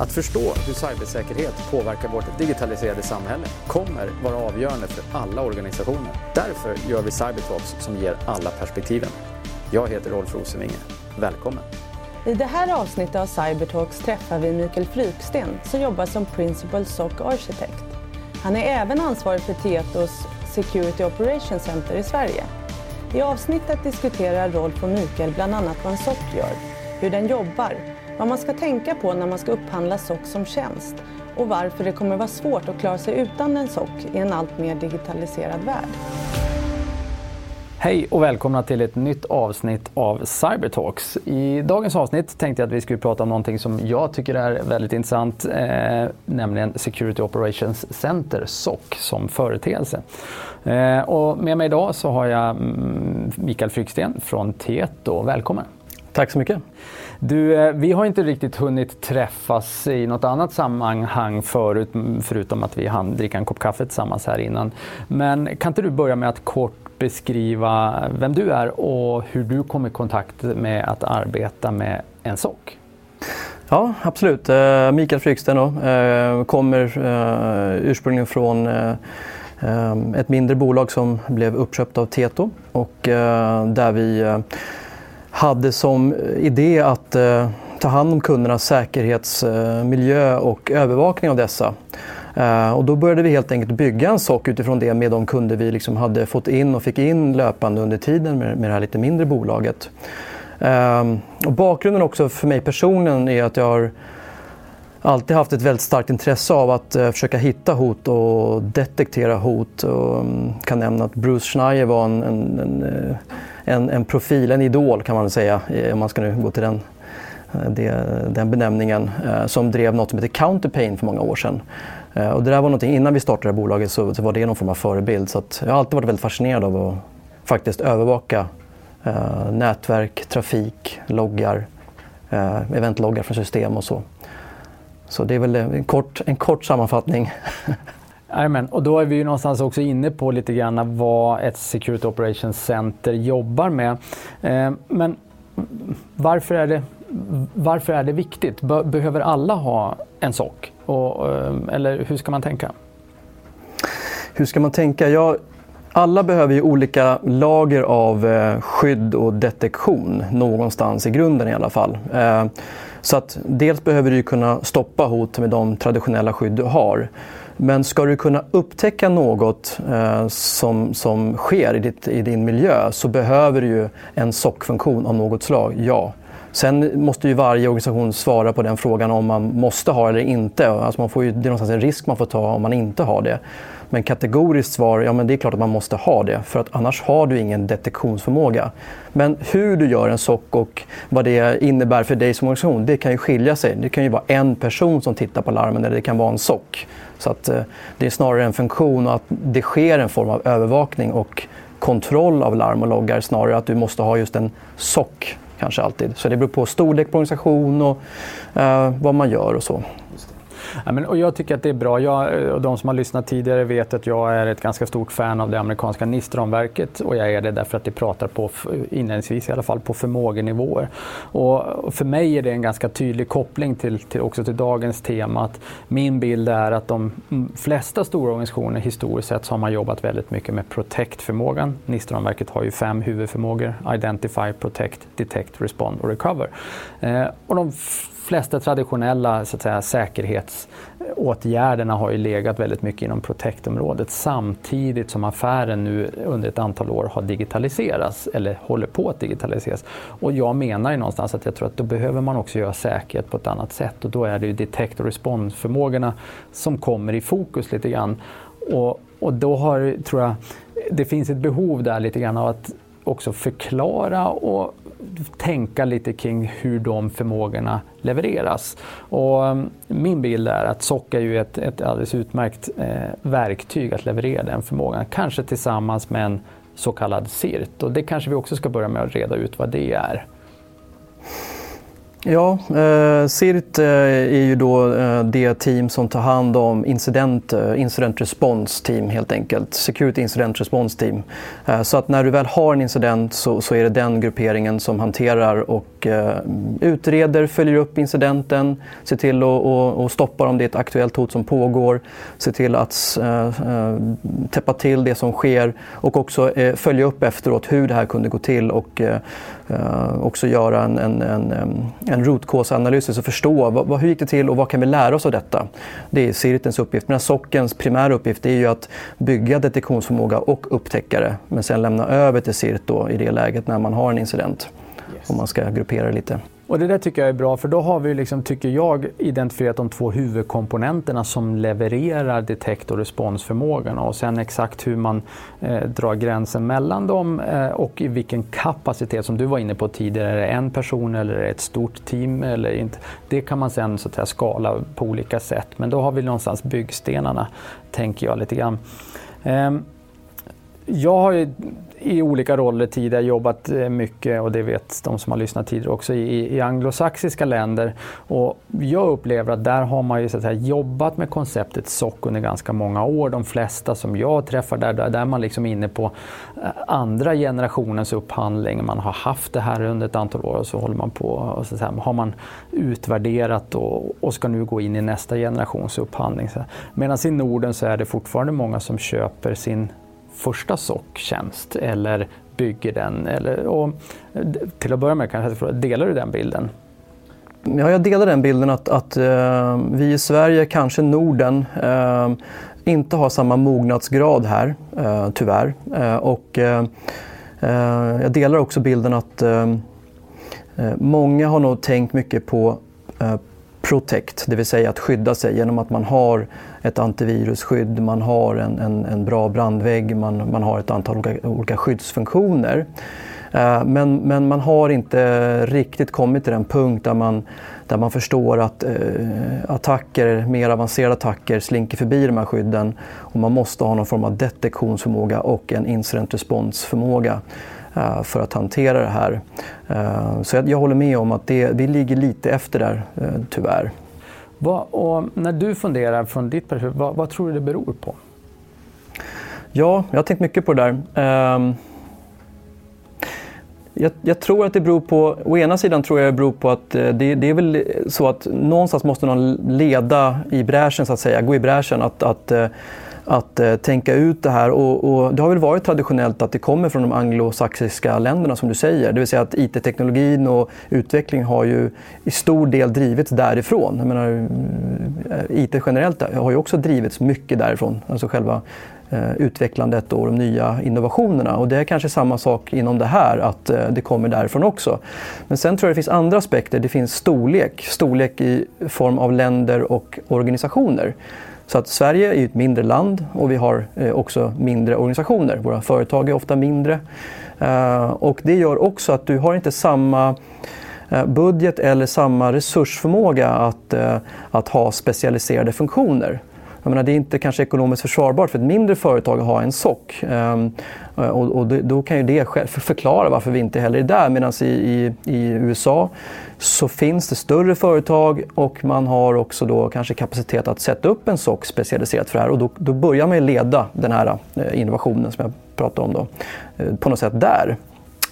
Att förstå hur cybersäkerhet påverkar vårt digitaliserade samhälle kommer vara avgörande för alla organisationer. Därför gör vi Cybertalks som ger alla perspektiven. Jag heter Rolf Rosenvinge. Välkommen! I det här avsnittet av Cybertalks träffar vi Mikael Fryksten som jobbar som Principal SOC Architect. Han är även ansvarig för Tietos Security Operations Center i Sverige. I avsnittet diskuterar Rolf och Mikael bland annat vad en SOC gör, hur den jobbar, vad man ska tänka på när man ska upphandla SOC som tjänst och varför det kommer vara svårt att klara sig utan en SOC i en allt mer digitaliserad värld. Hej och välkomna till ett nytt avsnitt av Cybertalks. I dagens avsnitt tänkte jag att vi skulle prata om någonting som jag tycker är väldigt intressant, eh, nämligen Security Operations Center, SOC, som företeelse. Eh, och med mig idag så har jag mm, Mikael Fryksten från Tieto. Välkommen! Tack så mycket! Du, eh, vi har inte riktigt hunnit träffas i något annat sammanhang förut, förutom att vi hann dricka en kopp kaffe tillsammans här innan. Men kan inte du börja med att kort beskriva vem du är och hur du kom i kontakt med att arbeta med en sock? Ja, absolut. Eh, Mikael Fryksten då, eh, kommer ursprungligen från ett mindre bolag som blev uppköpt av Teto och där vi hade som idé att eh, ta hand om kundernas säkerhetsmiljö eh, och övervakning av dessa. Eh, och då började vi helt enkelt bygga en SOC utifrån det med de kunder vi liksom hade fått in och fick in löpande under tiden med, med det här lite mindre bolaget. Eh, och bakgrunden också för mig personligen är att jag har alltid haft ett väldigt starkt intresse av att eh, försöka hitta hot och detektera hot. Och, mm, kan nämna att Bruce Schneier var en, en, en, eh, en, en profil, en idol kan man säga, om man ska nu gå till den, eh, det, den benämningen, eh, som drev något som heter Counterpain för många år sedan. Eh, och det där var någonting, innan vi startade bolaget så, så var det någon form av förebild. Så jag har alltid varit väldigt fascinerad av att faktiskt övervaka nätverk, trafik, loggar, eventloggar från system och så. Så det är väl en kort, en kort sammanfattning. Amen. Och då är vi ju någonstans också inne på lite grann vad ett Security Operations Center jobbar med. Eh, men varför är det, varför är det viktigt? Behöver alla ha en SOC? Och, eh, eller hur ska man tänka? Hur ska man tänka? Ja, alla behöver ju olika lager av eh, skydd och detektion någonstans i grunden i alla fall. Så att dels behöver du kunna stoppa hot med de traditionella skydd du har. Men ska du kunna upptäcka något eh, som, som sker i, ditt, i, din miljö så behöver du ju en SOC-funktion av något slag, ja. Sen måste ju varje organisation svara på den frågan om man måste ha eller inte. Alltså man får ju, det är någonstans en risk man får ta om man inte har det. Men kategoriskt svar, ja men det är klart att man måste ha det för att annars har du ingen detektionsförmåga. Men hur du gör en SOC och vad det innebär för dig som organisation, det kan ju skilja sig. Det kan ju vara en person som tittar på larmen eller det kan vara en SOC. Så att, eh, det är snarare en funktion och att det sker en form av övervakning och kontroll av larm och loggar snarare att du måste ha just en SOC kanske alltid. Så det beror på storlek på organisation och eh, vad man gör och så. Ja, men, och jag tycker att det är bra. Jag, eh, och de som har lyssnat tidigare vet att jag är ett ganska stort fan av det amerikanska NIST-ramverket och jag är det därför att det pratar på, inledningsvis i alla fall, på förmågenivåer. Och, och för mig är det en ganska tydlig koppling till, till, också till dagens tema. Att min bild är att de flesta stora organisationer historiskt sett så har man jobbat väldigt mycket med protect-förmågan. NIST-ramverket har ju fem huvudförmågor. Identify, Protect, Detect, Respond och Recover. Eh, och de flesta traditionella så att säga, säkerhetsåtgärderna har ju legat väldigt mycket inom Protect-området samtidigt som affären nu under ett antal år har digitaliserats eller håller på att digitaliseras. Och jag menar ju någonstans att jag tror att då behöver man också göra säkerhet på ett annat sätt och då är det ju detect och respond-förmågorna som kommer i fokus lite grann. Och, och då har, tror jag, det finns ett behov där lite grann av att också förklara och tänka lite kring hur de förmågorna levereras. Och mm, min bild är att SOC är ju ett, ett alldeles utmärkt eh, verktyg att leverera den förmågan. Kanske tillsammans med en så kallad CIRT och det kanske vi också ska börja med att reda ut vad det är. Ja, eh, CIRT eh, är ju då eh, det team som tar hand om incident, eh, incident response team helt enkelt. Security incident response team. Eh, så att när du väl har en incident så, så, är det den grupperingen som hanterar och och eh, utreder, följer upp incidenten, ser till att stoppa om det är ett aktuellt hot som pågår, ser till att eh, eh, täppa till det som sker och också följa upp efteråt hur det här kunde gå till och också göra en, en, en, en rotkåsanalys alltså förstå vad, hur gick det till och vad kan vi lära oss av detta. Det är Sirtens uppgift. Men Sockens primära uppgift är ju att bygga detektionsförmåga och upptäckare men sen lämna över till CIRT då, i det läget när man har en incident. Om man ska gruppera det lite. Och det där tycker jag är bra för då har vi, liksom, tycker jag, identifierat de två huvudkomponenterna som levererar detekt och responsförmågan och sen exakt hur man eh, drar gränsen mellan dem eh, och i vilken kapacitet, som du var inne på tidigare, är det en person eller är det ett stort team eller inte? Det kan man sen så att säga, skala på olika sätt men då har vi någonstans byggstenarna, tänker jag lite grann. Eh, jag har i olika roller tidigare jobbat eh, mycket, och det vet de som har lyssnat tidigare också, i, i anglosaxiska länder. Och jag upplever att där har man ju så att säga, jobbat med konceptet SOC under ganska många år. De flesta som jag träffar där, där är man liksom inne på eh, andra generationens upphandling. Man har haft det här under ett antal år och så håller man på och så säga, har man utvärderat och, och ska nu gå in i nästa generations upphandling. Medan i Norden så är det fortfarande många som köper sin första SOC-tjänst eller bygger den? Eller, och, till att börja med, kan jag fråga, delar du den bilden? Ja, jag delar den bilden att, att eh, vi i Sverige, kanske Norden, eh, inte har samma mognadsgrad här, eh, tyvärr. Eh, och, eh, eh, jag delar också bilden att många har nog tänkt mycket på protect, det vill säga att skydda sig genom att man har ett antivirusskydd, man har en, en, en bra brandvägg, man, man har ett antal olika, olika skyddsfunktioner. Eh, men, men man har inte riktigt kommit till den punkt där man, där man förstår att eh, attacker, mer avancerade attacker slinker förbi de här skydden och man måste ha någon form av detektionsförmåga och en incident responsförmåga eh, för att hantera det här. Eh, så jag, jag håller med om att det, vi ligger lite efter där, eh, tyvärr. Vad, och när du funderar från ditt perspektiv, vad, vad, tror du det beror på? Ja, jag har tänkt mycket på det där. Um, jag, jag, tror att det beror på, å ena sidan tror jag det beror på att eh, det, det, är väl så att någonstans måste någon leda i bräschen så att säga, gå i bräschen. Att, att eh, att eh, tänka ut det här. Och, och, det har väl varit traditionellt att det kommer från de anglosaxiska länderna som du säger. Det vill säga att IT-teknologin och utveckling har ju i stor del drivits därifrån. Jag menar, eh, IT generellt har ju också drivits mycket därifrån. Alltså själva eh, utvecklandet och de nya innovationerna. Och det är kanske samma sak inom det här, att eh, det kommer därifrån också. Men sen tror jag det finns andra aspekter. Det finns storlek, storlek i form av länder och organisationer. Så att Sverige är ett mindre land och vi har eh, också mindre organisationer. Våra företag är ofta mindre. Eh, och det gör också att du har inte samma eh, budget eller samma resursförmåga att, att ha specialiserade funktioner. Jag menar, det är inte kanske ekonomiskt försvarbart för ett mindre företag att ha en SOC. Um, ehm, och, och då kan ju det förklara varför vi inte heller är där. Medan i, i, i, USA så finns det större företag och man har också då kanske kapacitet att sätta upp en SOC specialiserat för det här. Och då, då börjar man leda den här eh, innovationen som jag pratade om då, eh, på något sätt där.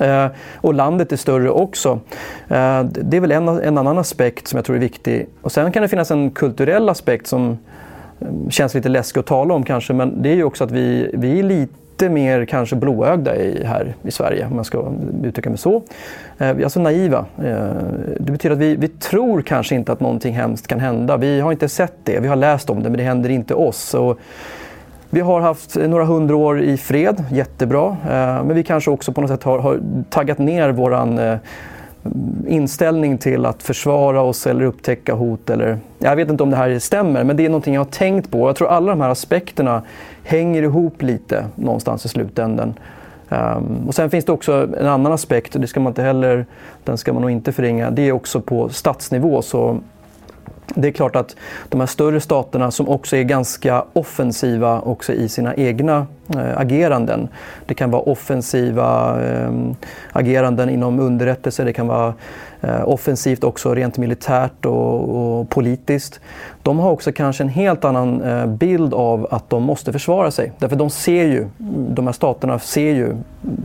Eh, och landet är större också. Det är väl en, en, annan aspekt som jag tror är viktig. Och sen kan det finnas en kulturell aspekt som känns lite läskigt att tala om kanske, men det är ju också att vi, vi är lite mer kanske blåögda i, här i Sverige, om man ska uttrycka mig så. Eh, vi är alltså naiva. Eh, det betyder att vi, vi tror kanske inte att någonting hemskt kan hända. Vi har inte sett det, vi har läst om det, men det händer inte oss. Och vi har haft några hundra år i fred, jättebra. Eh, men vi kanske också på något sätt har, har taggat ner våran eh, inställning till att försvara oss eller upptäcka hot. Eller, jag vet inte om det här stämmer, men det är någonting jag har tänkt på. Jag tror alla de här aspekterna hänger ihop lite någonstans i slutändan. Um, ehm, och sen finns det också en annan aspekt, och det ska man inte heller, den ska man nog inte förringa. Det är också på statsnivå. Så det är klart att de här större staterna som också är ganska offensiva också i sina egna eh, ageranden. Det kan vara offensiva eh, ageranden inom underrättelse, det kan vara Eh, offensivt också rent militärt och, och, politiskt. De har också kanske en helt annan eh, bild av att de måste försvara sig. Därför de ser ju, de här staterna ser ju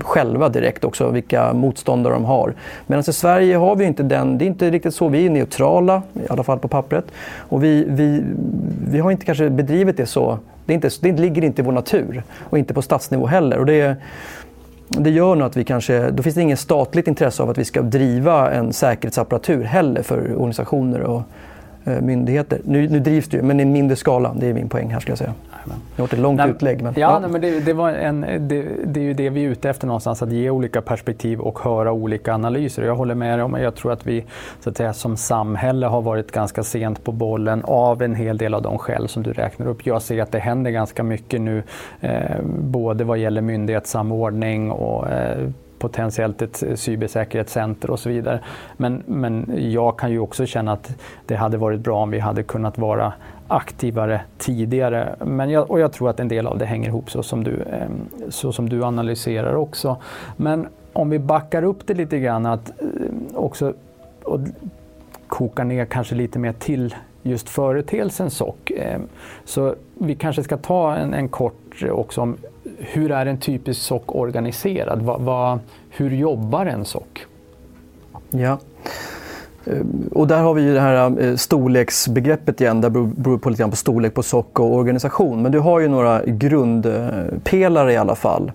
själva direkt också vilka motståndare de har. Medan i Sverige har vi inte den, det är inte riktigt så, vi är neutrala, i alla fall på pappret. Och vi, vi, vi har inte kanske bedrivit det så det, är inte, det ligger inte i vår natur och inte på statsnivå heller. Och det, det gör nog att vi kanske, då finns det inget statligt intresse av att vi ska driva en säkerhetsapparatur heller för organisationer och eh, myndigheter. Nu, nu drivs det ju, men i mindre skala. Det är min poäng här skulle jag säga. Det har varit ett långt nej, utlägg. Men, ja, ja. Nej, men det, det, var en, det, det, är ju det vi är ute efter någonstans, att ge olika perspektiv och höra olika analyser. Jag håller med dig om, jag tror att vi så att säga, som samhälle har varit ganska sent på bollen av en hel del av de skäl som du räknar upp. Jag ser att det händer ganska mycket nu, eh, både vad gäller myndighetssamordning och eh, potentiellt ett cybersäkerhetscenter och så vidare. Men, men jag kan ju också känna att det hade varit bra om vi hade kunnat vara aktivare tidigare. Men jag, och jag tror att en del av det hänger ihop så som, du, ehm, så som du analyserar också. Men om vi backar upp det lite grann att eh, också och kokar ner kanske lite mer till just företeelsen SOC. Ehm, så vi kanske ska ta en, en kort eh, också om hur är en typisk SOC organiserad? Va, va, hur jobbar en SOC? Ja. Eh, och där har vi ju det här eh, storleksbegreppet igen, det beror på lite grann på storlek på SOC och organisation. Men du har ju några grundpelare i alla fall.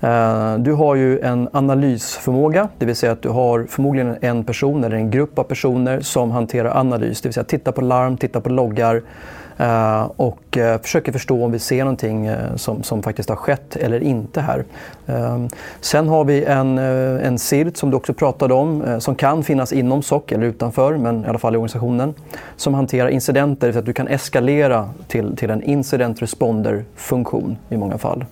Eh, du har ju en analysförmåga, det vill säga att du har förmodligen en person eller en grupp av personer som hanterar analys, det vill säga titta på larm, titta på loggar, Eh, och eh, försöker förstå om vi ser någonting eh, som, som faktiskt har skett eller inte här. Ehm, sen har vi en, en CIRT som du också pratade om som kan finnas inom SOC eller utanför, men i alla fall i organisationen, som hanterar incidenter så att du kan eskalera till, till en incident responder-funktion i många fall.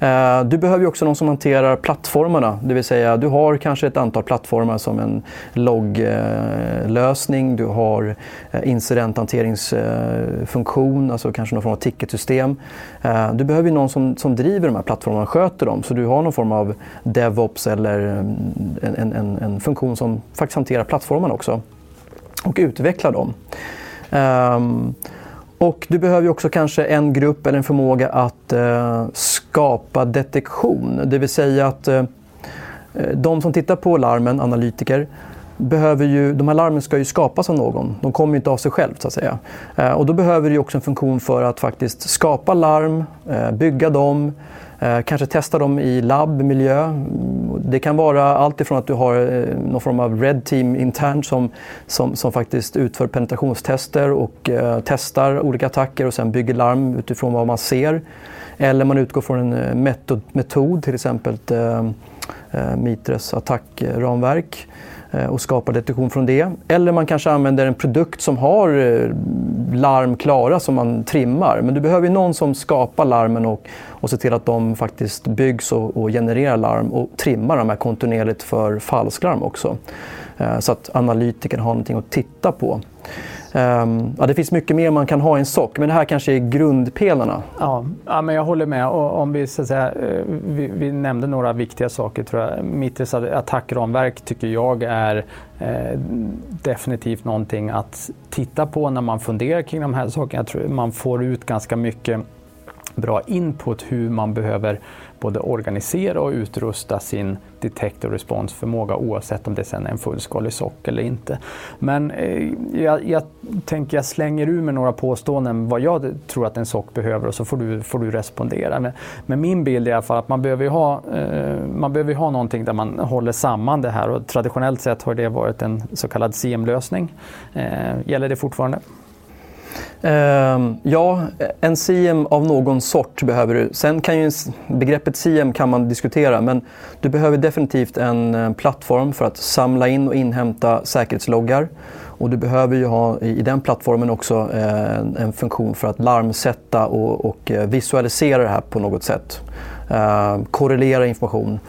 Eh, du behöver också någon som hanterar plattformarna, det vill säga du har kanske ett antal plattformar som en logglösning, du har eh, incidenthanteringsfunktion, eh, alltså kanske någon form av ticketsystem. Du behöver någon som, som driver de här plattformarna och sköter dem, så du har någon form av DevOps eller mm, en, en, en, en funktion som faktiskt hanterar plattformarna också och utvecklar dem. Ehm, och du behöver också kanske en grupp eller en förmåga att eh, skapa detektion. Det vill säga att eh, de som tittar på larmen, analytiker, behöver ju, de här larmen ska ju skapas av någon. De kommer inte av sig själv så att säga. Eh, och då behöver du också en funktion för att faktiskt skapa larm, eh, bygga dem, Eh, kanske testa dem i labbmiljö. Det kan vara allt ifrån att du har eh, någon form av Red Team internt som, som, som faktiskt utför penetrationstester och eh, testar olika attacker och sen bygger larm utifrån vad man ser. Eller man utgår från en eh, metod, metod till exempel eh, eh, Mitres attackramverk Eh, Eh, och skapar detektion från det. Eller man kanske använder en produkt som har eh, larm klara som man trimmar. Men du behöver någon som skapar larmen och, och ser till att de faktiskt byggs och, och genererar larm och trimmar de här kontinuerligt för falsklarm också. Eh, så att analytikern har någonting att titta på. Um, ja, det finns mycket mer man kan ha i en sock, men det här kanske är grundpelarna. Ja, ja men jag håller med. Och om vi, så att säga, eh, vi, vi nämnde några viktiga saker. Tror jag. Mittes attackramverk tycker jag är eh, definitivt någonting att titta på när man funderar kring de här sakerna. Jag tror man får ut ganska mycket bra input hur man behöver både organisera och utrusta sin detect och responsförmåga oavsett om det sen är en fullskalig sock eller inte. Men eh, jag, jag tänker jag slänger ur med några påståenden vad jag tror att en sock behöver och så får du, får du respondera. Men, men min bild är i alla fall att man behöver ha, eh, man behöver ha någonting där man håller samman det här och traditionellt sett har det varit en så kallad CM-lösning. Eh, gäller det fortfarande? Uh, ja, en CM av någon sort behöver du. Sen kan ju begreppet CM kan man diskutera men du behöver definitivt en eh, plattform för att samla in och inhämta säkerhetsloggar. Och du behöver ju ha i den plattformen också eh, en, en funktion för att larmsätta och, och eh, visualisera det här på något sätt. Uh, korrelera information.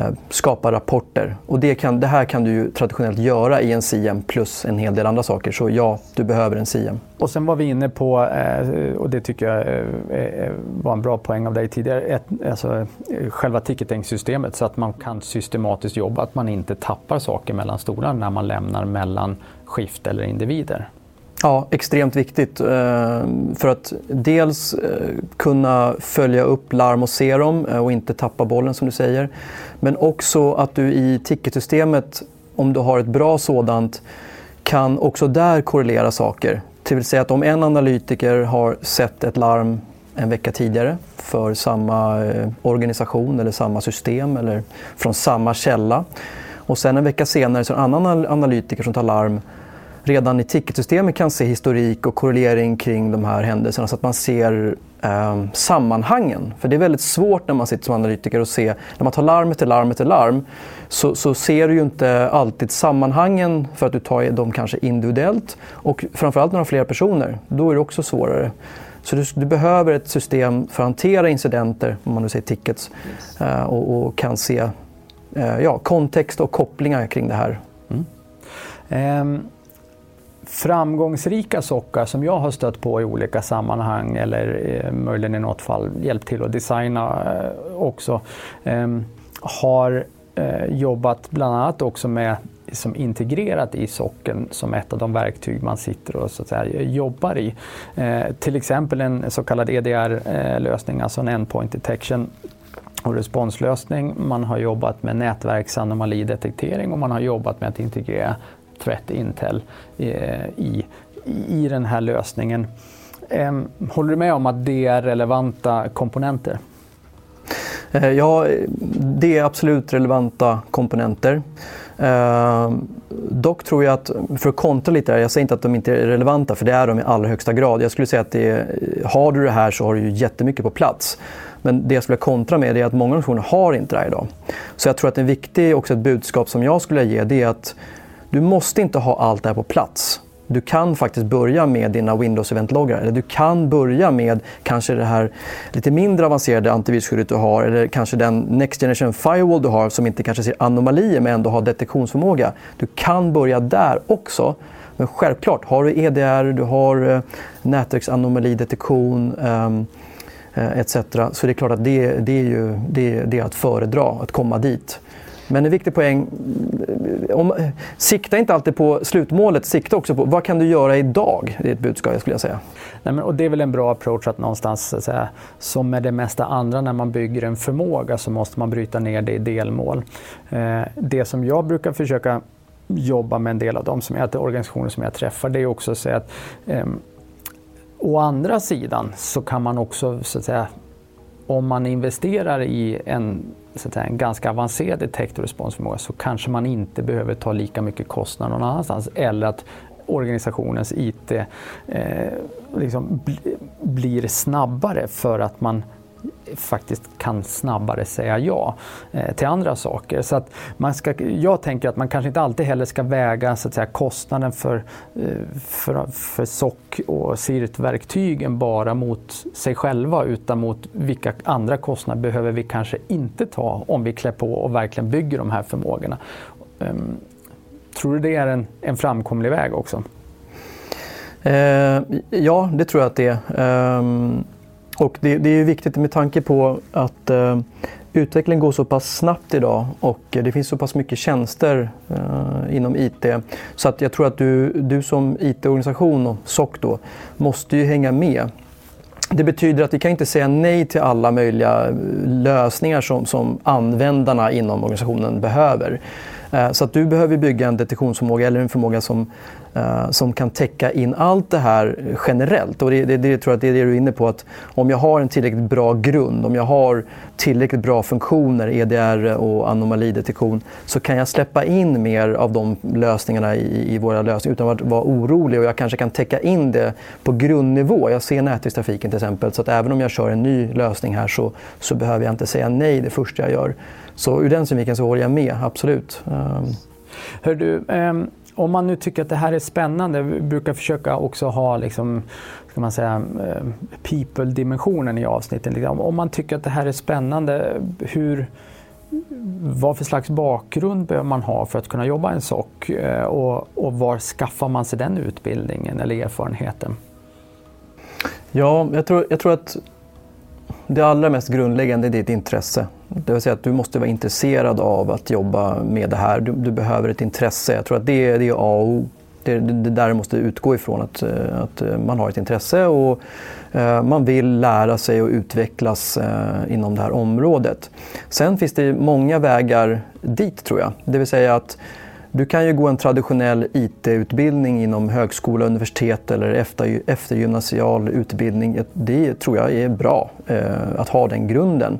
Eh, skapa rapporter. Och det, kan, det här kan du ju traditionellt göra i en CM plus en hel del andra saker. Så ja, du behöver en CM. Och sen var vi inne på, eh, och det tycker jag eh, var en bra poäng av dig tidigare, ett, alltså, själva ticketing-systemet så att man kan systematiskt jobba, att man inte tappar saker mellan stolarna när man lämnar mellan skift eller individer. Ja, extremt viktigt. Eh, för att dels eh, kunna följa upp larm och se dem eh, och inte tappa bollen som du säger. Men också att du i ticketsystemet, om du har ett bra sådant, kan också där korrelera saker. Det vill säga att om en analytiker har sett ett larm en vecka tidigare för samma organisation eller samma system eller från samma källa och sen en vecka senare så är det en annan analytiker som tar larm redan i ticketsystemet kan se historik och korrelering kring de här händelserna så att man ser eh, sammanhangen. För det är väldigt svårt när man sitter som analytiker och se, när man tar larm efter larm efter larm, så, så ser du ju inte alltid sammanhangen för att du tar dem kanske individuellt och framförallt när du har flera personer, då är det också svårare. Så du, du, behöver ett system för att hantera incidenter, om man nu säger tickets, yes. eh, och, och, kan se eh, ja, kontext och kopplingar kring det här. Mm. Um framgångsrika sockar som jag har stött på i olika sammanhang eller eh, möjligen i något fall hjälpt till att designa eh, också ehm, har eh, jobbat bland annat också med som integrerat i socken som ett av de verktyg man sitter och så att säga, jobbar i. Eh, till exempel en så kallad EDR-lösning, alltså en endpoint detection och responslösning. Man har jobbat med nätverksanomalidetektering och man har jobbat med att integrera Threat Intel eh, i, i den här lösningen. Håller du med om att det är relevanta komponenter? Eh, ja, det är absolut relevanta komponenter. Eh, dock tror jag att, för att kontra lite här, jag säger inte att de inte är relevanta för det är de i allra högsta grad. Jag skulle säga att det, har du det här så har du ju jättemycket på plats. Men det jag skulle kontra med är att många organisationer har inte det här idag. Så jag tror att en viktig också ett budskap som jag skulle ge det är att du måste inte ha allt det här på plats. Du kan faktiskt börja med dina Windows Event-loggar. Eller du kan börja med kanske det här lite mindre avancerade antivirusskyddet du har. Eller kanske den Next Generation Firewall du har som inte kanske ser anomalier men ändå har detektionsförmåga. Du kan börja där också. Men självklart, har du EDR, du har eh, nätverksanomalidetektion ehm, eh, um, etc. Så det är klart att det, det, är ju, det, det är att föredra, att komma dit. Men en viktig poäng, om, sikta inte alltid på slutmålet, sikta också på vad kan du göra idag? Det är ett budskap jag skulle säga. Nej, men, och det är väl en bra approach att någonstans, att säga, som med det mesta andra när man bygger en förmåga så måste man bryta ner det i delmål. Eh, det som jag brukar försöka jobba med en del av de som jag, organisationer som jag träffar, det är också att säga att eh, Å andra sidan så kan man också så att säga, om man investerar i en, så att säga, en ganska avancerad detektor responsförmåga så kanske man inte behöver ta lika mycket kostnad någon annanstans. Eller att organisationens IT eh, liksom blir snabbare för att man faktiskt kan snabbare säga ja eh, till andra saker. Så att man ska, jag tänker att man kanske inte alltid heller ska väga så att säga, kostnaden för, eh, för, för SOC och SIRT-verktygen bara mot sig själva utan mot vilka andra kostnader behöver vi kanske inte ta om vi klär på och verkligen bygger de här förmågorna. Um, tror du det är en, en framkomlig väg också? Eh, ja, det tror jag att det är. Ehm, och det, det är viktigt med tanke på att eh, utvecklingen går så pass snabbt idag och det finns så pass mycket tjänster eh, inom IT. Så att jag tror att du, du som IT-organisation och SOC då måste ju hänga med. Det betyder att vi kan inte säga nej till alla möjliga eh, lösningar som, som användarna inom organisationen behöver. Eh, så att du behöver bygga en detektionsförmåga eller en förmåga som eh, som kan täcka in allt det här generellt. Och det, det, det tror jag det är det du är inne på. att Om jag har en tillräckligt bra grund, om jag har tillräckligt bra funktioner, EDR och anomalidetektion, så kan jag släppa in mer av de lösningarna i, i våra lösningar utan att vara orolig. Och jag kanske kan täcka in det på grundnivå. Jag ser nätverkstrafiken till exempel. Så att även om jag kör en ny lösning här så, så behöver jag inte säga nej det första jag gör. Så ur den synvinkeln så håller jag med, absolut. Um. Hör du, um om man nu tycker att det här är spännande, vi brukar försöka också ha liksom, ska man säga, eh, people-dimensionen i avsnitten. Liksom. Om man tycker att det här är spännande, hur, vad för slags bakgrund behöver man ha för att kunna jobba i en SOC eh, och, och var skaffar man sig den utbildningen eller erfarenheten? Ja, jag tror, jag tror att det allra mest grundläggande är ditt intresse. Det vill säga att du måste vara intresserad av att jobba med det här. Du, du behöver ett intresse. Jag tror att det, det är A och O. Det är det där måste utgå ifrån, att, att man har ett intresse och eh, man vill lära sig och utvecklas eh, inom det här området. Sen finns det många vägar dit tror jag. Det vill säga att du kan ju gå en traditionell IT-utbildning inom högskola, universitet eller efter, eftergymnasial utbildning. Det tror jag är bra, eh, att ha den grunden.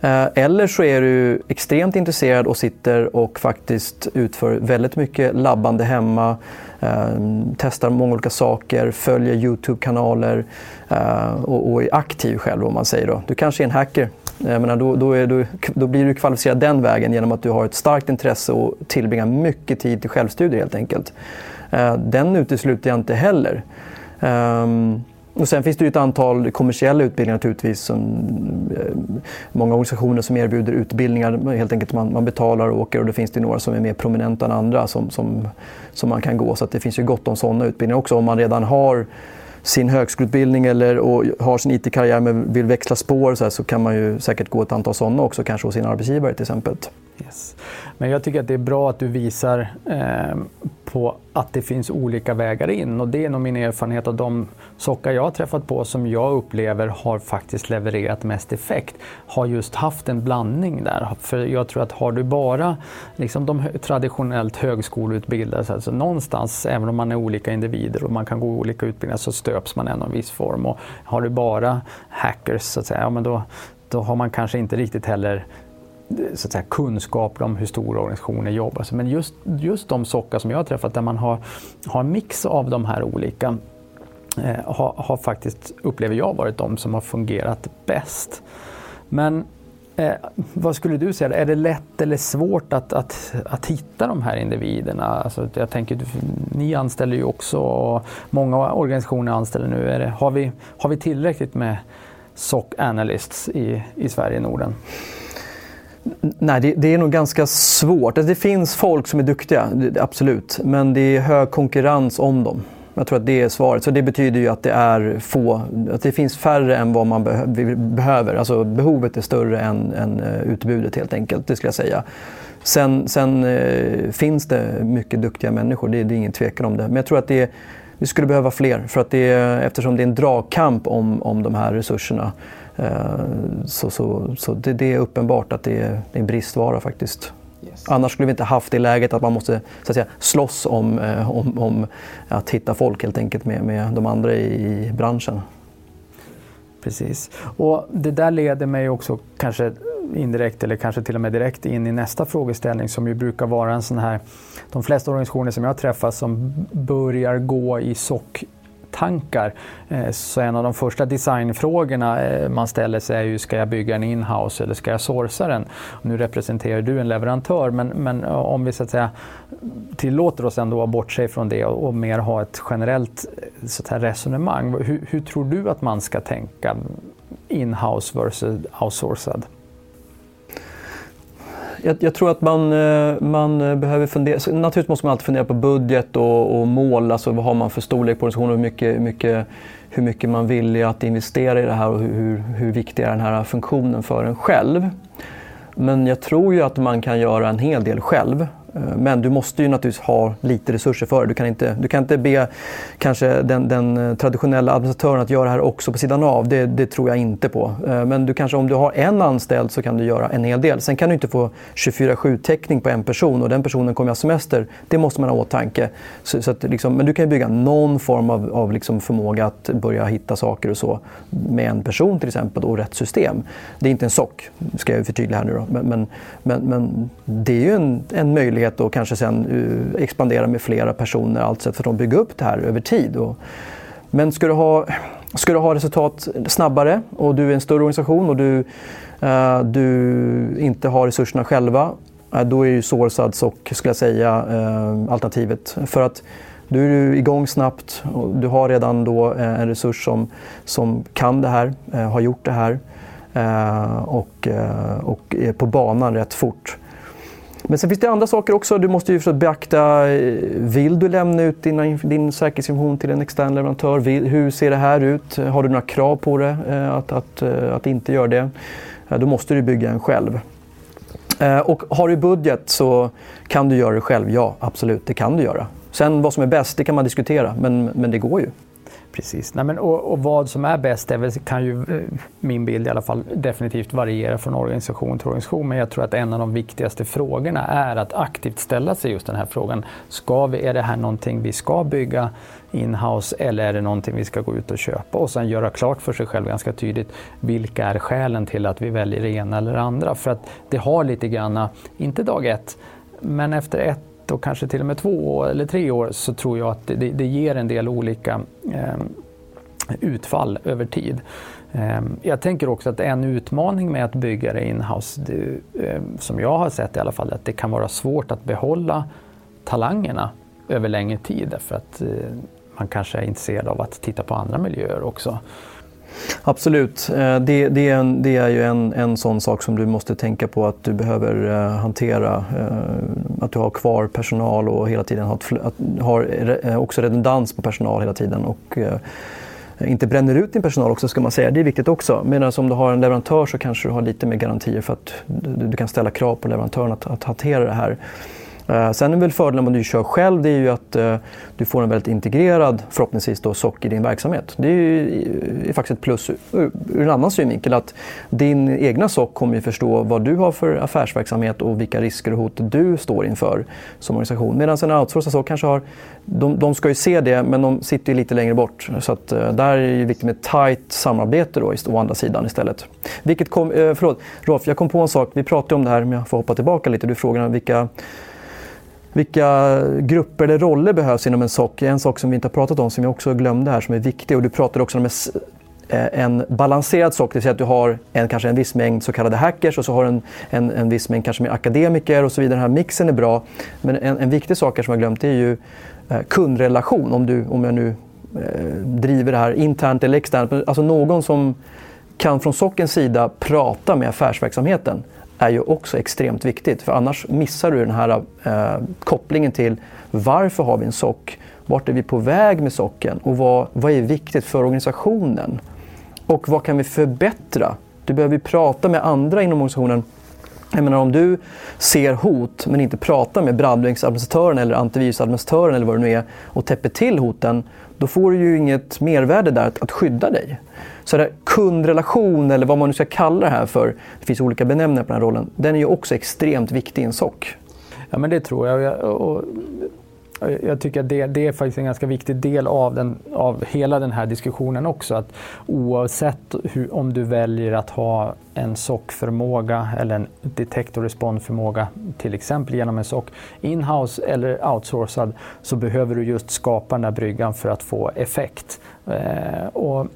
Eh, eller så är du extremt intresserad och sitter och faktiskt utför väldigt mycket labbande hemma, eh, testar många olika saker, följer Youtube-kanaler eh, och, är aktiv själv om man säger då. Du kanske är en hacker. Jag menar, då, då, du, då, blir du kvalificerad den vägen genom att du har ett starkt intresse och tillbringar mycket tid till självstudier helt enkelt. Den utesluter jag inte heller. Ehm, och sen finns det ju ett antal kommersiella utbildningar naturligtvis. Som, eh, många organisationer som erbjuder utbildningar. Helt enkelt man, man betalar och åker och det finns det några som är mer prominenta än andra som, som, som man kan gå. Så det finns ju gott om sådana utbildningar också om man redan har sin högskoleutbildning eller och har sin IT-karriär men vill växla spår så, här, så kan man ju säkert gå ett antal sådana också, kanske hos sin arbetsgivare till exempel. Yes. Men jag tycker att det är bra att du visar eh, på att det finns olika vägar in och det är nog min erfarenhet av de sockar jag har träffat på som jag upplever har faktiskt levererat mest effekt har just haft en blandning där. För jag tror att har du bara liksom de traditionellt högskoleutbildade, alltså någonstans, även om man är olika individer och man kan gå olika utbildningar så stöps man ändå i en viss form. Och har du bara hackers så att säga, ja, men då, då har man kanske inte riktigt heller så att säga, kunskaper om hur stora organisationer jobbar. Men just, just de sockar som jag har träffat där man har, har en mix av de här olika eh, har, har, faktiskt, upplever jag, varit de som har fungerat bäst. Men eh, vad skulle du säga, är det lätt eller svårt att, att, att hitta de här individerna? Alltså, jag tänker, ni anställer ju också och många organisationer anställer nu. Är det, har, vi, har vi tillräckligt med SOC analysts i, i Sverige och Norden? Nej, det, det, är nog ganska svårt. Alltså, det finns folk som är duktiga, absolut. Men det är hög konkurrens om dem. Jag tror att det är svaret. Så det betyder ju att det är få, att det finns färre än vad man behöver. Alltså behovet är större än, än eh, utbudet helt enkelt, det skulle jag säga. Sen, sen eh, finns det mycket duktiga människor, det, det är ingen tvekan om det. Men jag tror att det, vi skulle behöva fler för att det, eftersom det är en dragkamp om, om de här resurserna. Eh, så, så, så det, det, är uppenbart att det är, en bristvara faktiskt. Yes. Annars skulle vi inte haft det läget att man måste så att säga, slåss om, eh, om, om att hitta folk helt enkelt med, med de andra i, branschen. Precis. Och det där leder mig också kanske indirekt eller kanske till och med direkt in i nästa frågeställning som ju brukar vara en sån här, de flesta organisationer som jag träffar som börjar gå i SOC tankar. Eh, så en av de första designfrågorna eh, man ställer sig är ju, ska jag bygga en inhouse eller ska jag sourca den? Nu representerar du en leverantör men, men eh, om vi så att säga tillåter oss ändå att bortse från det och, och mer ha ett generellt så att säga, resonemang. Hur, hur tror du att man ska tänka inhouse versus outsourcad? Jag, jag, tror att man, eh, man eh, behöver fundera. Naturligtvis måste man alltid fundera på budget och, och mål. Alltså vad har man för storlek på organisationen hur mycket, mycket, hur mycket man vill att investera i det här och hur, hur viktig är den här funktionen för en själv. Men jag tror ju att man kan göra en hel del själv. Eh, men du måste ju naturligtvis ha lite resurser för det. Du kan inte, du kan inte be kanske den, den eh, traditionella administratören att göra det här också på sidan av. Det, det, tror jag inte på. Eh, men du kanske, om du har en anställd så kan du göra en hel del. Sen kan du inte få 24-7-täckning på en person och den personen kommer ha semester. Det måste man ha i åtanke. Så, så att liksom, men du kan bygga någon form av, av liksom förmåga att börja hitta saker och så med en person till exempel och rätt system. Det är inte en sock, ska jag förtydliga här nu då. Men, men, men, men det är ju en, en möjlighet verksamhet och kanske sen eh, expandera med flera personer, allt sätt för att bygga upp det här över tid. Men ska du, ha, ska du ha resultat snabbare och du är en större organisation och du, uh, du inte har resurserna själva, uh, då är ju Sourcads och skulle jag säga, alternativet. För att du är igång snabbt och du har redan då en resurs som, som kan det här, har gjort det här. och, och är på banan rätt fort. Men sen finns det andra saker också. Du måste ju beakta, eh, vill du lämna ut din, din säkerhetsinformation till en extern leverantör? Vill, hur ser det här ut? Har du några krav på det, eh, att, att, eh, att inte göra det? Då måste du bygga en själv. Och har du budget så kan du göra det själv. Ja, absolut, det kan du göra. Sen vad som är bäst, det kan man diskutera, men, men det går ju. Precis. Nej, men, och, och, vad som är bäst är väl, kan ju, eh, min bild i alla fall, definitivt variera från organisation till organisation. Men jag tror att en av de viktigaste frågorna är att aktivt ställa sig just den här frågan. Ska vi, är det här någonting vi ska bygga inhouse eller är det någonting vi ska gå ut och köpa? Och sen göra klart för sig själv ganska tydligt vilka är skälen till att vi väljer det ena eller det andra. För att det har lite grann, inte dag ett, men efter ett och kanske till och med två eller tre år så tror jag att det, det ger en del olika eh, utfall över tid. Eh, jag tänker också att en utmaning med att bygga det inhouse, det, eh, som jag har sett i alla fall, att det kan vara svårt att behålla talangerna över längre tid därför att eh, man kanske är intresserad av att titta på andra miljöer också. Absolut. Eh, det, det, är, en, det är ju en, en sån sak som du måste tänka på att du behöver eh, hantera. Eh, att du har kvar personal och hela tiden har, har också redundans på personal hela tiden. Och, inte bränner ut din personal också ska man säga. Det är viktigt också. Medan om du har en leverantör så kanske du har lite mer garantier för att du, du kan ställa krav på leverantören att, att hantera det här. Eh, sen är väl fördelen om du kör själv det är ju att eh, du får en väldigt integrerad, förhoppningsvis, då, SOC i din verksamhet. Det är, ju, eh, är faktiskt ett plus ur, ur en annan synvinkel. Att din egna SOC kommer ju förstå vad du har för affärsverksamhet och vilka risker och hot du står inför som organisation. Medan en outsourcad SOC kanske har, de, de ska ju se det men de sitter ju lite längre bort. Så att, eh, där är det viktigt med tajt samarbete då, å andra sidan istället. Vilket kom, eh, förlåt, Rolf, jag kom på en sak. Vi pratade om det här, om jag får hoppa tillbaka lite. Du frågade vilka vilka grupper eller roller behövs inom en SOC? En sak som vi inte har pratat om som jag också glömde här som är viktig och du pratade också om en eh, balanserad SOC, det vill säga att du har en, kanske en viss mängd så kallade hackers och så har du en, en, en viss mängd kanske med akademiker och så vidare. Den här mixen är bra. Men en, en viktig sak som jag glömt är ju eh, kundrelation. Om, du, om jag nu eh, driver det här internt eller externt. Alltså någon som kan från SOCens sida prata med affärsverksamheten är ju också extremt viktigt. För annars missar du den här eh, kopplingen till varför har vi en sock? Vart är vi på väg med socken? Och vad, vad är viktigt för organisationen? Och vad kan vi förbättra? Du behöver prata med andra inom organisationen. Jag menar om du ser hot men inte pratar med brandväggsadministratören eller antivirusadministratören eller vad det nu är och täpper till hoten, då får du ju inget mervärde där att, att skydda dig. Så det kundrelation, eller vad man nu ska kalla det här för, det finns olika benämningar på den här rollen, den är ju också extremt viktig i en SOC. Ja men det tror jag. Och Eh, jag tycker att det, det, är faktiskt en ganska viktig del av, den, av hela den här diskussionen också. Att oavsett hur, om du väljer att ha en SOC-förmåga eller en detect och respond-förmåga, till exempel genom en SOC, inhouse eller outsourcad, så behöver du just skapa den där bryggan för att få effekt. Eh, och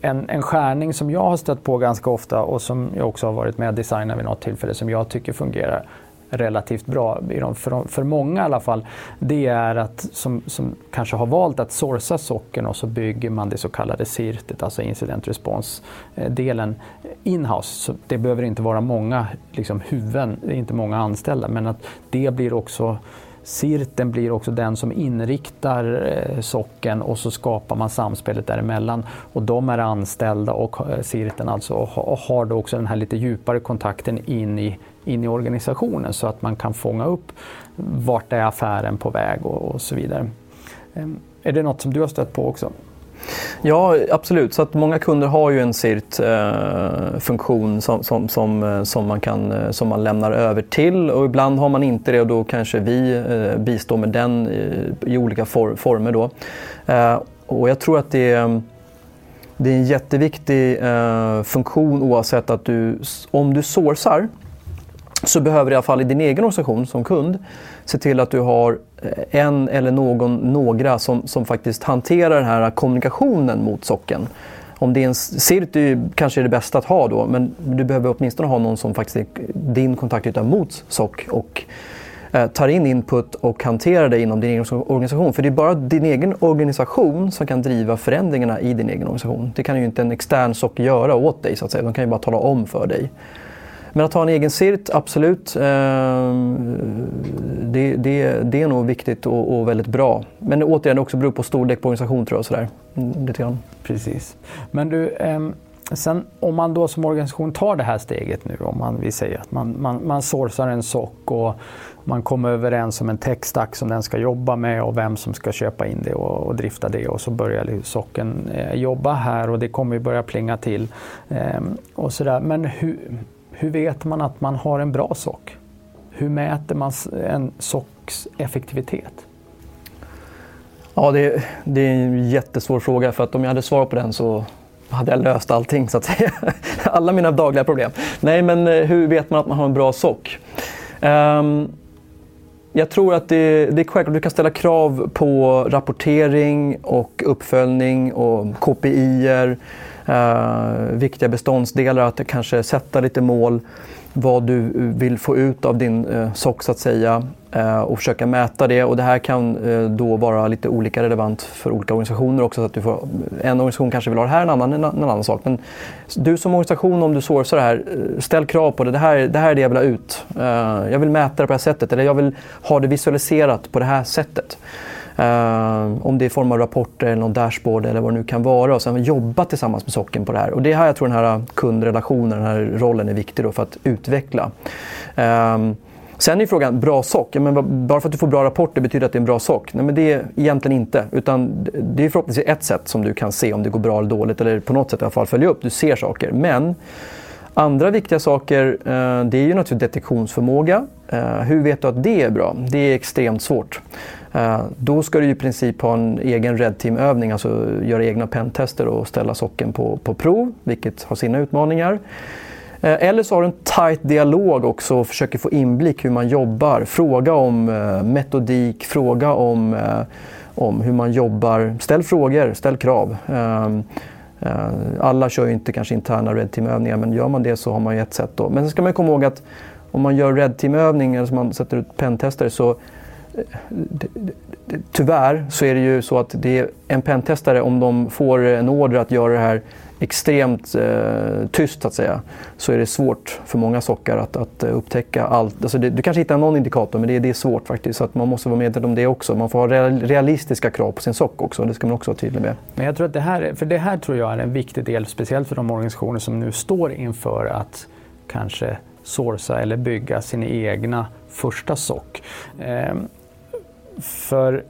en, en skärning som jag har stött på ganska ofta och som jag också har varit med och designat vid något tillfälle som jag tycker fungerar relativt bra, för, för många i alla fall, det är att som, som kanske har valt att sourca socken och så bygger man det så kallade CIRT, alltså incident response-delen eh, inhouse. Så det behöver inte vara många liksom, huvuden, inte många anställda, men att det blir också Sirten blir också den som inriktar eh, socken och så skapar man samspelet däremellan. Och de är anställda och eh, Sirten alltså och har då också den här lite djupare kontakten in i, in i organisationen så att man kan fånga upp vart är affären på väg och, och så vidare. Ehm, är det något som du har stött på också? Ja, absolut. Så att många kunder har ju en CIRT-funktion eh, som, som, som, eh, som, man kan, eh, som man lämnar över till och ibland har man inte det och då kanske vi eh, bistår med den i, i olika for, former. Då. Eh, och jag tror att det är, det är en jätteviktig eh, funktion oavsett att du, om du sourcar så behöver du i alla fall i din egen organisation som kund se till att du har eh, en eller någon, några som, som faktiskt hanterar den här kommunikationen mot socken. Om det är en CIRT kanske är det bästa att ha då, men du behöver åtminstone ha någon som faktiskt är din kontaktyta mot SOC och eh, tar in input och hanterar det inom din egen organisation. För det är bara din egen organisation som kan driva förändringarna i din egen organisation. Det kan ju inte en extern SOC göra åt dig, så att säga. de kan ju bara tala om för dig. Men att ha en egen CIRT, absolut. Eh, det, det, det är nog viktigt och, och, väldigt bra. Men återigen, det också beror på storlek på organisation tror jag. Sådär. Mm, lite grann. Precis. Men du, ehm, sen om man då som organisation tar det här steget nu, om man, vi säger att man, man, man sourcar en SOC och man kommer överens om en techstack som den ska jobba med och vem som ska köpa in det och, och drifta det och så börjar socken eh, jobba här och det kommer ju börja plinga till. Ehm, och sådär. Men hur, hur vet man att man har en bra sock? Hur mäter man en socks effektivitet? Ja, det, det, är en jättesvår fråga för att om jag hade svar på den så hade jag löst allting så att säga. Alla mina dagliga problem. Nej, men eh, hur vet man att man har en bra sock? Um, jag tror att det, det är självklart, du kan ställa krav på rapportering och uppföljning och KPI-er eh, viktiga beståndsdelar, att kanske sätta lite mål, vad du vill få ut av din eh, sock så att säga eh, och försöka mäta det. Och det här kan eh, då vara lite olika relevant för olika organisationer också. Så att du får, en organisation kanske vill ha det här, en annan en, en annan sak. Men du som organisation, om du sourcar det här, eh, ställ krav på det. Det här, det här är det jag vill ha ut. Eh, jag vill mäta det på det här sättet eller jag vill ha det visualiserat på det här sättet. Uh, om det är i form av rapporter eller någon dashboard eller vad det nu kan vara. Och sen jobba tillsammans med socken på det här. Och det är här jag tror den här eh, kundrelationen, den här rollen är viktig då för att utveckla. Uh, Sen är frågan, bra sock? Men bara för att du får bra rapporter betyder det att det är en bra sock? Nej, men det är egentligen inte. Utan det är förhoppningsvis ett sätt som du kan se om det går bra eller dåligt. Eller på något sätt i alla fall följa upp. Du ser saker. Men andra viktiga saker, eh, det är ju naturligtvis detektionsförmåga. Hur vet du att det är bra? Det är extremt svårt. Eh, då ska du i princip ha en egen Red Team-övning, alltså göra egna pentester och ställa socken på, på prov, vilket har sina utmaningar. Eh, eller så har du en tight dialog också och försöker få inblick hur man jobbar. Fråga om eh, metodik, fråga om, om hur man jobbar. Ställ frågor, ställ krav. Ehm, alla kör ju inte kanske interna Red Team-övningar men gör man det så har man ju ett sätt. Då. Men sen ska man komma ihåg att om man gör Red Team-övning, alltså man sätter ut pentester, så tyvärr så är det ju så att det är en pentestare, om de får en order att göra det här extremt eh, tyst så att säga, så är det svårt för många sockar att, att eh, upptäcka allt. Alltså det, du kanske hittar någon indikator men det, det, är svårt faktiskt. Så att man måste vara medveten om det också. Man får ha realistiska krav på sin sock också. Det ska man också vara tydlig med. Men jag tror att det här, för det här tror jag är en viktig del, speciellt för de organisationer som nu står inför att kanske sourca eller bygga sin egna första sock. Eh, för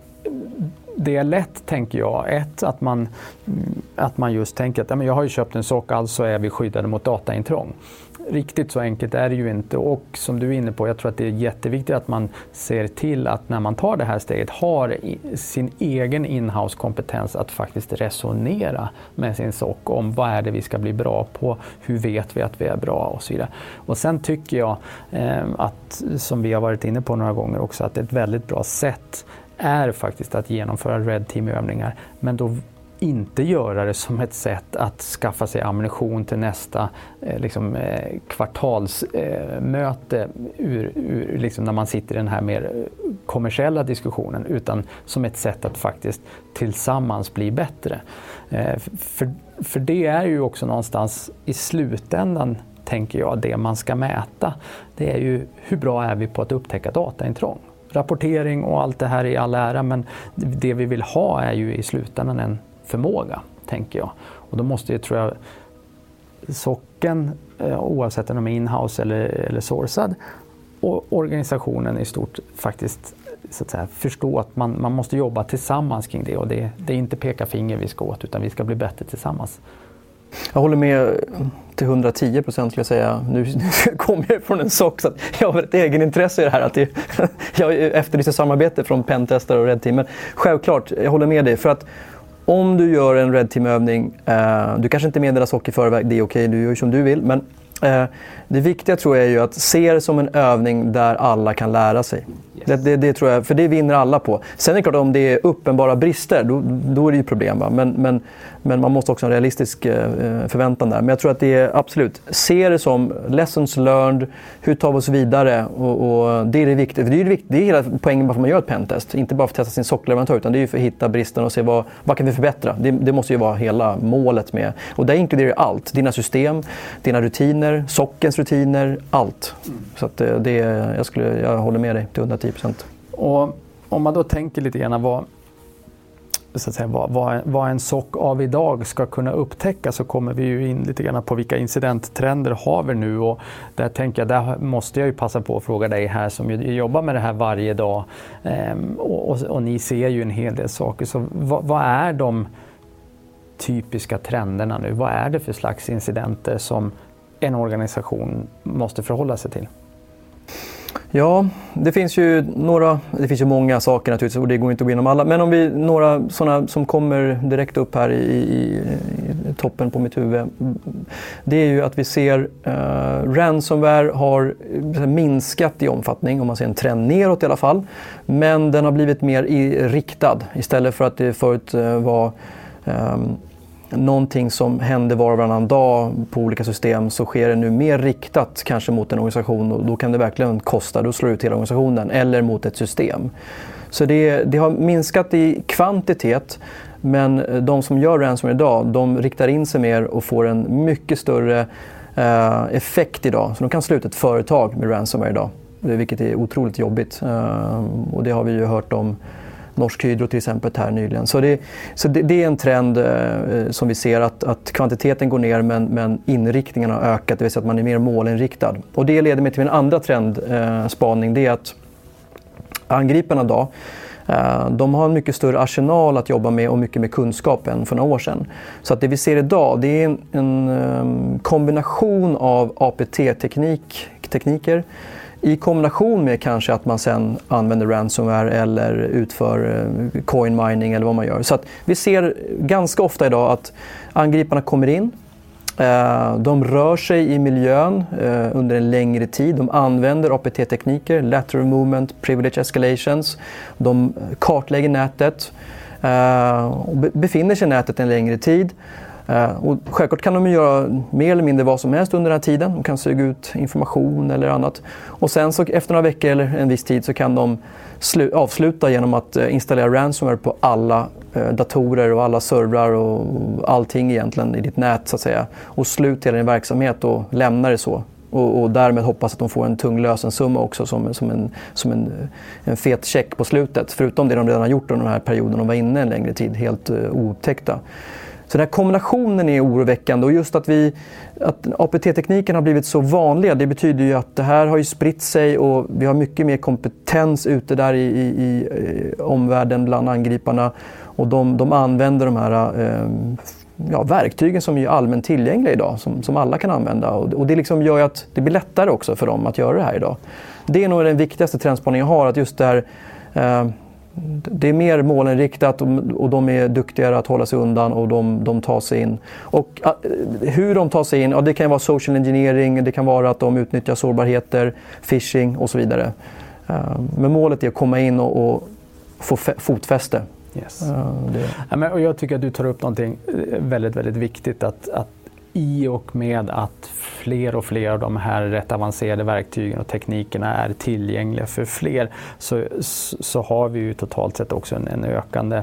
det är lätt, tänker jag, ett att man, att man just tänker att ja, men jag har ju köpt en sock, alltså är vi skyddade mot dataintrång. Riktigt så enkelt är det ju inte och som du är inne på, jag tror att det är jätteviktigt att man ser till att när man tar det här steget har sin egen inhouse kompetens att faktiskt resonera med sin sock om vad är det vi ska bli bra på, hur vet vi att vi är bra och så vidare. Och sen tycker jag eh, att, som vi har varit inne på några gånger också, att ett väldigt bra sätt är faktiskt att genomföra Red Team-övningar, men då inte göra det som ett sätt att skaffa sig ammunition till nästa eh, liksom, eh, kvartalsmöte eh, ur, ur, liksom när man sitter i den här mer kommersiella diskussionen utan som ett sätt att faktiskt tillsammans bli bättre. Eh, för, för det är ju också någonstans i slutändan tänker jag, det man ska mäta. Det är ju hur bra är vi på att upptäcka dataintrång? Rapportering och allt det här i all ära men det vi vill ha är ju i slutändan en förmåga, tänker jag. Och då måste ju, tror jag, socken, eh, oavsett om de är inhouse eller, eller sourcad, och organisationen i stort faktiskt så att säga, förstå att man, man måste jobba tillsammans kring det och det, det är inte peka finger vi ska åt utan vi ska bli bättre tillsammans. Jag håller med till 110 procent skulle jag säga. Nu, nu kommer jag från en sock så jag har ett egenintresse i det här. Att det, jag efterlyser samarbete från pentester och Red Team. Men självklart, jag håller med dig. För att om du gör en Red Team-övning, eh, du kanske inte meddelar sock i förväg, det är okej, du gör som du vill. Men eh, det viktiga tror jag är ju att se det som en övning där alla kan lära sig. Yes. Det, det, det, tror jag, för det vinner alla på. Sen är det klart om det är uppenbara brister, då, då är det ju problem. Va? Men, men men man måste också ha en realistisk eh, eh, förväntan där. Men jag tror att det är absolut, se det som lessons learned, hur tar vi oss vidare? Och, och det är det viktiga. Det är, det, det är hela poängen varför man gör ett pentest. Inte bara för att testa sin sockleverantör utan det är för att hitta bristen och se vad, vad kan vi förbättra. Det, det måste ju vara hela målet med. Och det inkluderar allt. Dina system, dina rutiner, sockens rutiner, allt. Så att eh, det, jag, skulle, jag håller med dig till 110 procent. Och om man då tänker lite grann vad, så att säga, vad, vad, vad en sock av idag ska kunna upptäcka så kommer vi ju in lite grann på vilka incidenttrender har vi nu och där tänker jag, där måste jag ju passa på att fråga dig här som jobbar med det här varje dag ehm, och, och, och, ni ser ju en hel del saker. Så vad, vad är de typiska trenderna nu? Vad är det för slags incidenter som en organisation måste förhålla sig till? Ja, det finns ju några, det finns ju många saker naturligtvis och det går inte att gå igenom alla. Men om vi, några sådana som kommer direkt upp här i, i, i, toppen på mitt huvud. Det är ju att vi ser eh, ransomware har eh, minskat i omfattning, om man ser en trend neråt i alla fall. Men den har blivit mer i, riktad istället för att det förut eh, var eh, någonting som händer var och varannan dag på olika system så sker det nu mer riktat kanske mot en organisation och då kan det verkligen kosta, då slår det ut hela organisationen, eller mot ett system. Så det, det har minskat i kvantitet men de som gör ransomware idag, de riktar in sig mer och får en mycket större eh, effekt idag. Så de kan sluta ett företag med ransomware idag, vilket är otroligt jobbigt. Eh, och det har vi ju hört om Norsk Hydro till exempel här nyligen. Så det, så det, det är en trend eh, som vi ser att, att kvantiteten går ner men, men inriktningen har ökat, det vill säga att man är mer målinriktad. Och det leder mig till min andra trendspaning, eh, det är att angriparna idag eh, de har en mycket större arsenal att jobba med och mycket mer kunskap än för några år sedan. Så att det vi ser idag det är en, en eh, kombination av APT-tekniker i kombination med kanske att man sen använder ransomware eller utför eh, coin mining eller vad man gör. Så att vi ser ganska ofta idag att angriparna kommer in, eh, de rör sig i miljön eh, under en längre tid. De använder APT-tekniker, lateral movement, privilege escalations. De kartlägger nätet och befinner sig i nätet en längre tid. Eh, och självklart kan de göra mer eller mindre vad som helst under den här tiden. De kan suga ut information eller annat. Och sen så efter några veckor eller en viss tid så kan de avsluta genom att eh, installera ransomware på alla eh, datorer och alla servrar och allting egentligen i ditt nät så att säga. Och sluta hela din verksamhet och lämna det så. Och, och, därmed hoppas att de får en tung lösensumma också som, som, en, som en, en fet check på slutet. Förutom det de redan har gjort under den här perioden de var inne en längre tid, helt uh, oupptäckta. Så den här kombinationen är oroväckande och just att, vi, att APT-tekniken har blivit så vanlig, det betyder ju att det här har ju spritt sig och vi har mycket mer kompetens ute där i, i, i eh, omvärlden bland angriparna och de, de använder de här eh, ja, verktygen som är allmänt tillgängliga idag, som, som alla kan använda. Och, och det liksom gör att det blir lättare också för dem att göra det här idag. Det är nog den viktigaste trendspaningen jag har, att just det här eh, det är mer målinriktat och de är duktigare att hålla sig undan och de, de tar sig in. Och hur de tar sig in, ja, det kan vara social engineering, det kan vara att de utnyttjar sårbarheter, phishing och så vidare. Eh, men målet är att komma in och, och få fotfäste. Yes. Det... Ja, men, och jag tycker att du tar upp någonting eh, väldigt, väldigt viktigt. Att, att i och med att fler och fler av de här rätt avancerade verktygen och teknikerna är tillgängliga för fler så, så har vi ju totalt sett också en, en ökande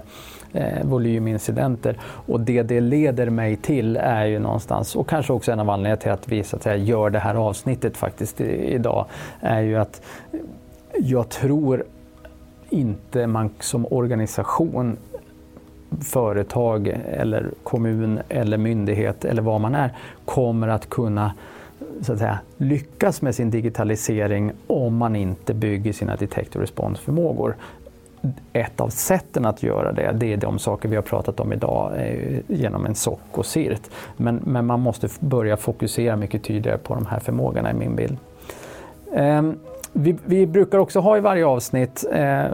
eh, volymincidenter. Och det det leder mig till är ju någonstans, och kanske också en av anledningarna till att vi så att säga, gör det här avsnittet faktiskt i, idag, är ju att jag tror inte man som organisation företag eller kommun eller myndighet eller vad man är kommer att kunna så att säga, lyckas med sin digitalisering om man inte bygger sina detect och responsförmågor. Ett av sätten att göra det, det är de saker vi har pratat om idag eh, genom en SOC och CIRT. Men, men man måste börja fokusera mycket tydligare på de här förmågorna i min bild. Eh, vi, vi, brukar också ha i varje avsnitt eh,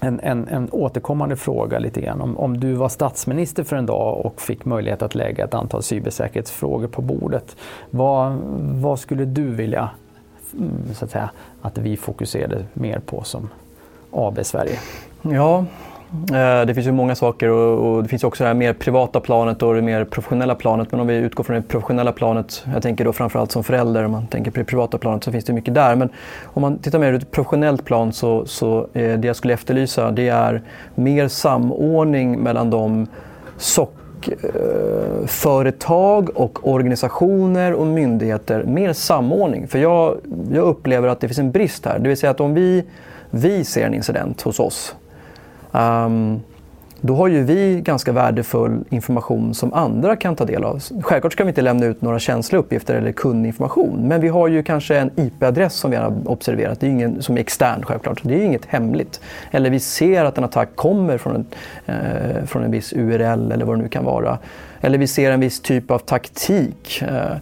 en, en, en återkommande fråga lite grann. Om, om du var statsminister för en dag och fick möjlighet att lägga ett antal cybersäkerhetsfrågor på bordet. Vad, vad skulle du vilja mm, så att, säga, att vi fokuserade mer på som AB Sverige? Ja, Eh, det finns ju många saker och, det finns också det här mer privata planet och det mer professionella planet. Men om vi utgår från det professionella planet, jag tänker då framförallt som förälder, om man tänker på det privata planet så finns det mycket där. Men om man tittar mer ur ett professionellt plan så, så eh, det jag skulle efterlysa det är mer samordning mellan de sockföretag eh, och organisationer och myndigheter. Mer samordning. För jag, jag upplever att det finns en brist här. Det vill säga att om vi, vi ser en incident hos oss Um, då har ju vi ganska värdefull information som andra kan ta del av. Självklart ska vi inte lämna ut några känsliga uppgifter eller kundinformation. Men vi har ju kanske en IP-adress som vi har observerat. Det är ingen som är extern självklart. Det är inget hemligt. Eller vi ser att en attack kommer från en, eh, från en viss URL eller vad det nu kan vara. Eller vi ser en viss typ av taktik. Eh,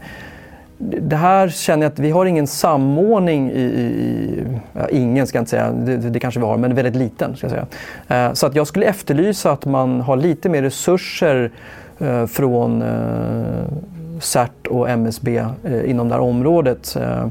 det här känner jag att vi har ingen samordning i, i ja, ingen ska jag inte säga, det, det, kanske vi har, men väldigt liten. Ska jag säga. Eh, så att jag skulle efterlysa att man har lite mer resurser eh, från eh, CERT och MSB eh, inom det här området. Eh,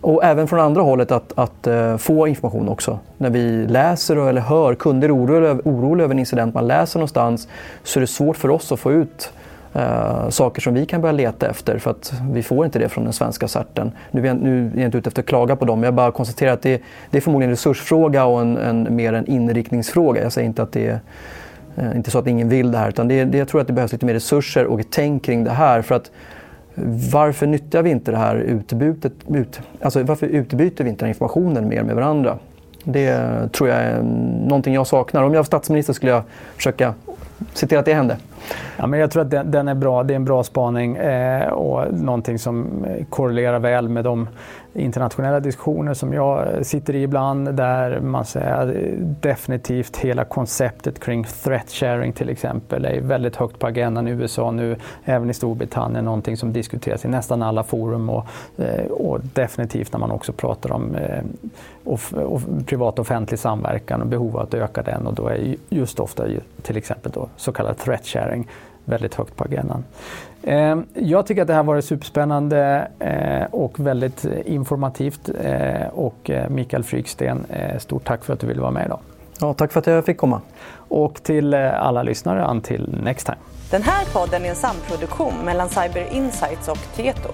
och även från andra hållet att, att eh, få information också. När vi läser eller hör kunder oroliga, oroliga över en incident man läser någonstans så är det svårt för oss att få ut Uh, saker som vi kan börja leta efter för att vi får inte det från den svenska certen. Nu är, nu är jag inte ute efter att klaga på dem, jag bara konstaterar att det, det är förmodligen en resursfråga och en, en, mer en inriktningsfråga. Jag säger inte att det är uh, inte så att ingen vill det här, utan det, det, jag tror att det behövs lite mer resurser och ett tänk kring det här. För att varför nyttjar vi inte det här utbytet? Ut, alltså varför utbyter vi inte den informationen mer med varandra? Det tror jag är någonting jag saknar. Om jag var statsminister skulle jag försöka se till att det hände. Ja, men jag tror att den, den, är bra. Det är en bra spaning eh, och någonting som korrelerar väl med de internationella diskussioner som jag sitter i ibland där man säger definitivt hela konceptet kring threat sharing till exempel är väldigt högt på agendan i USA nu, även i Storbritannien, någonting som diskuteras i nästan alla forum och, eh, och definitivt när man också pratar om eh, och, och privat offentlig samverkan och behov av att öka den och då är just ofta till exempel då så kallad threat sharing väldigt högt på agendan. Ehm, jag tycker att det här varit superspännande eh, och väldigt informativt. Eh, och eh, Mikael Fryksten, stort tack för att du ville vara med idag. Ja, tack för att jag fick komma. Och till alla lyssnare, until next time. Den här podden är en samproduktion mellan Cyber Insights och Tieto.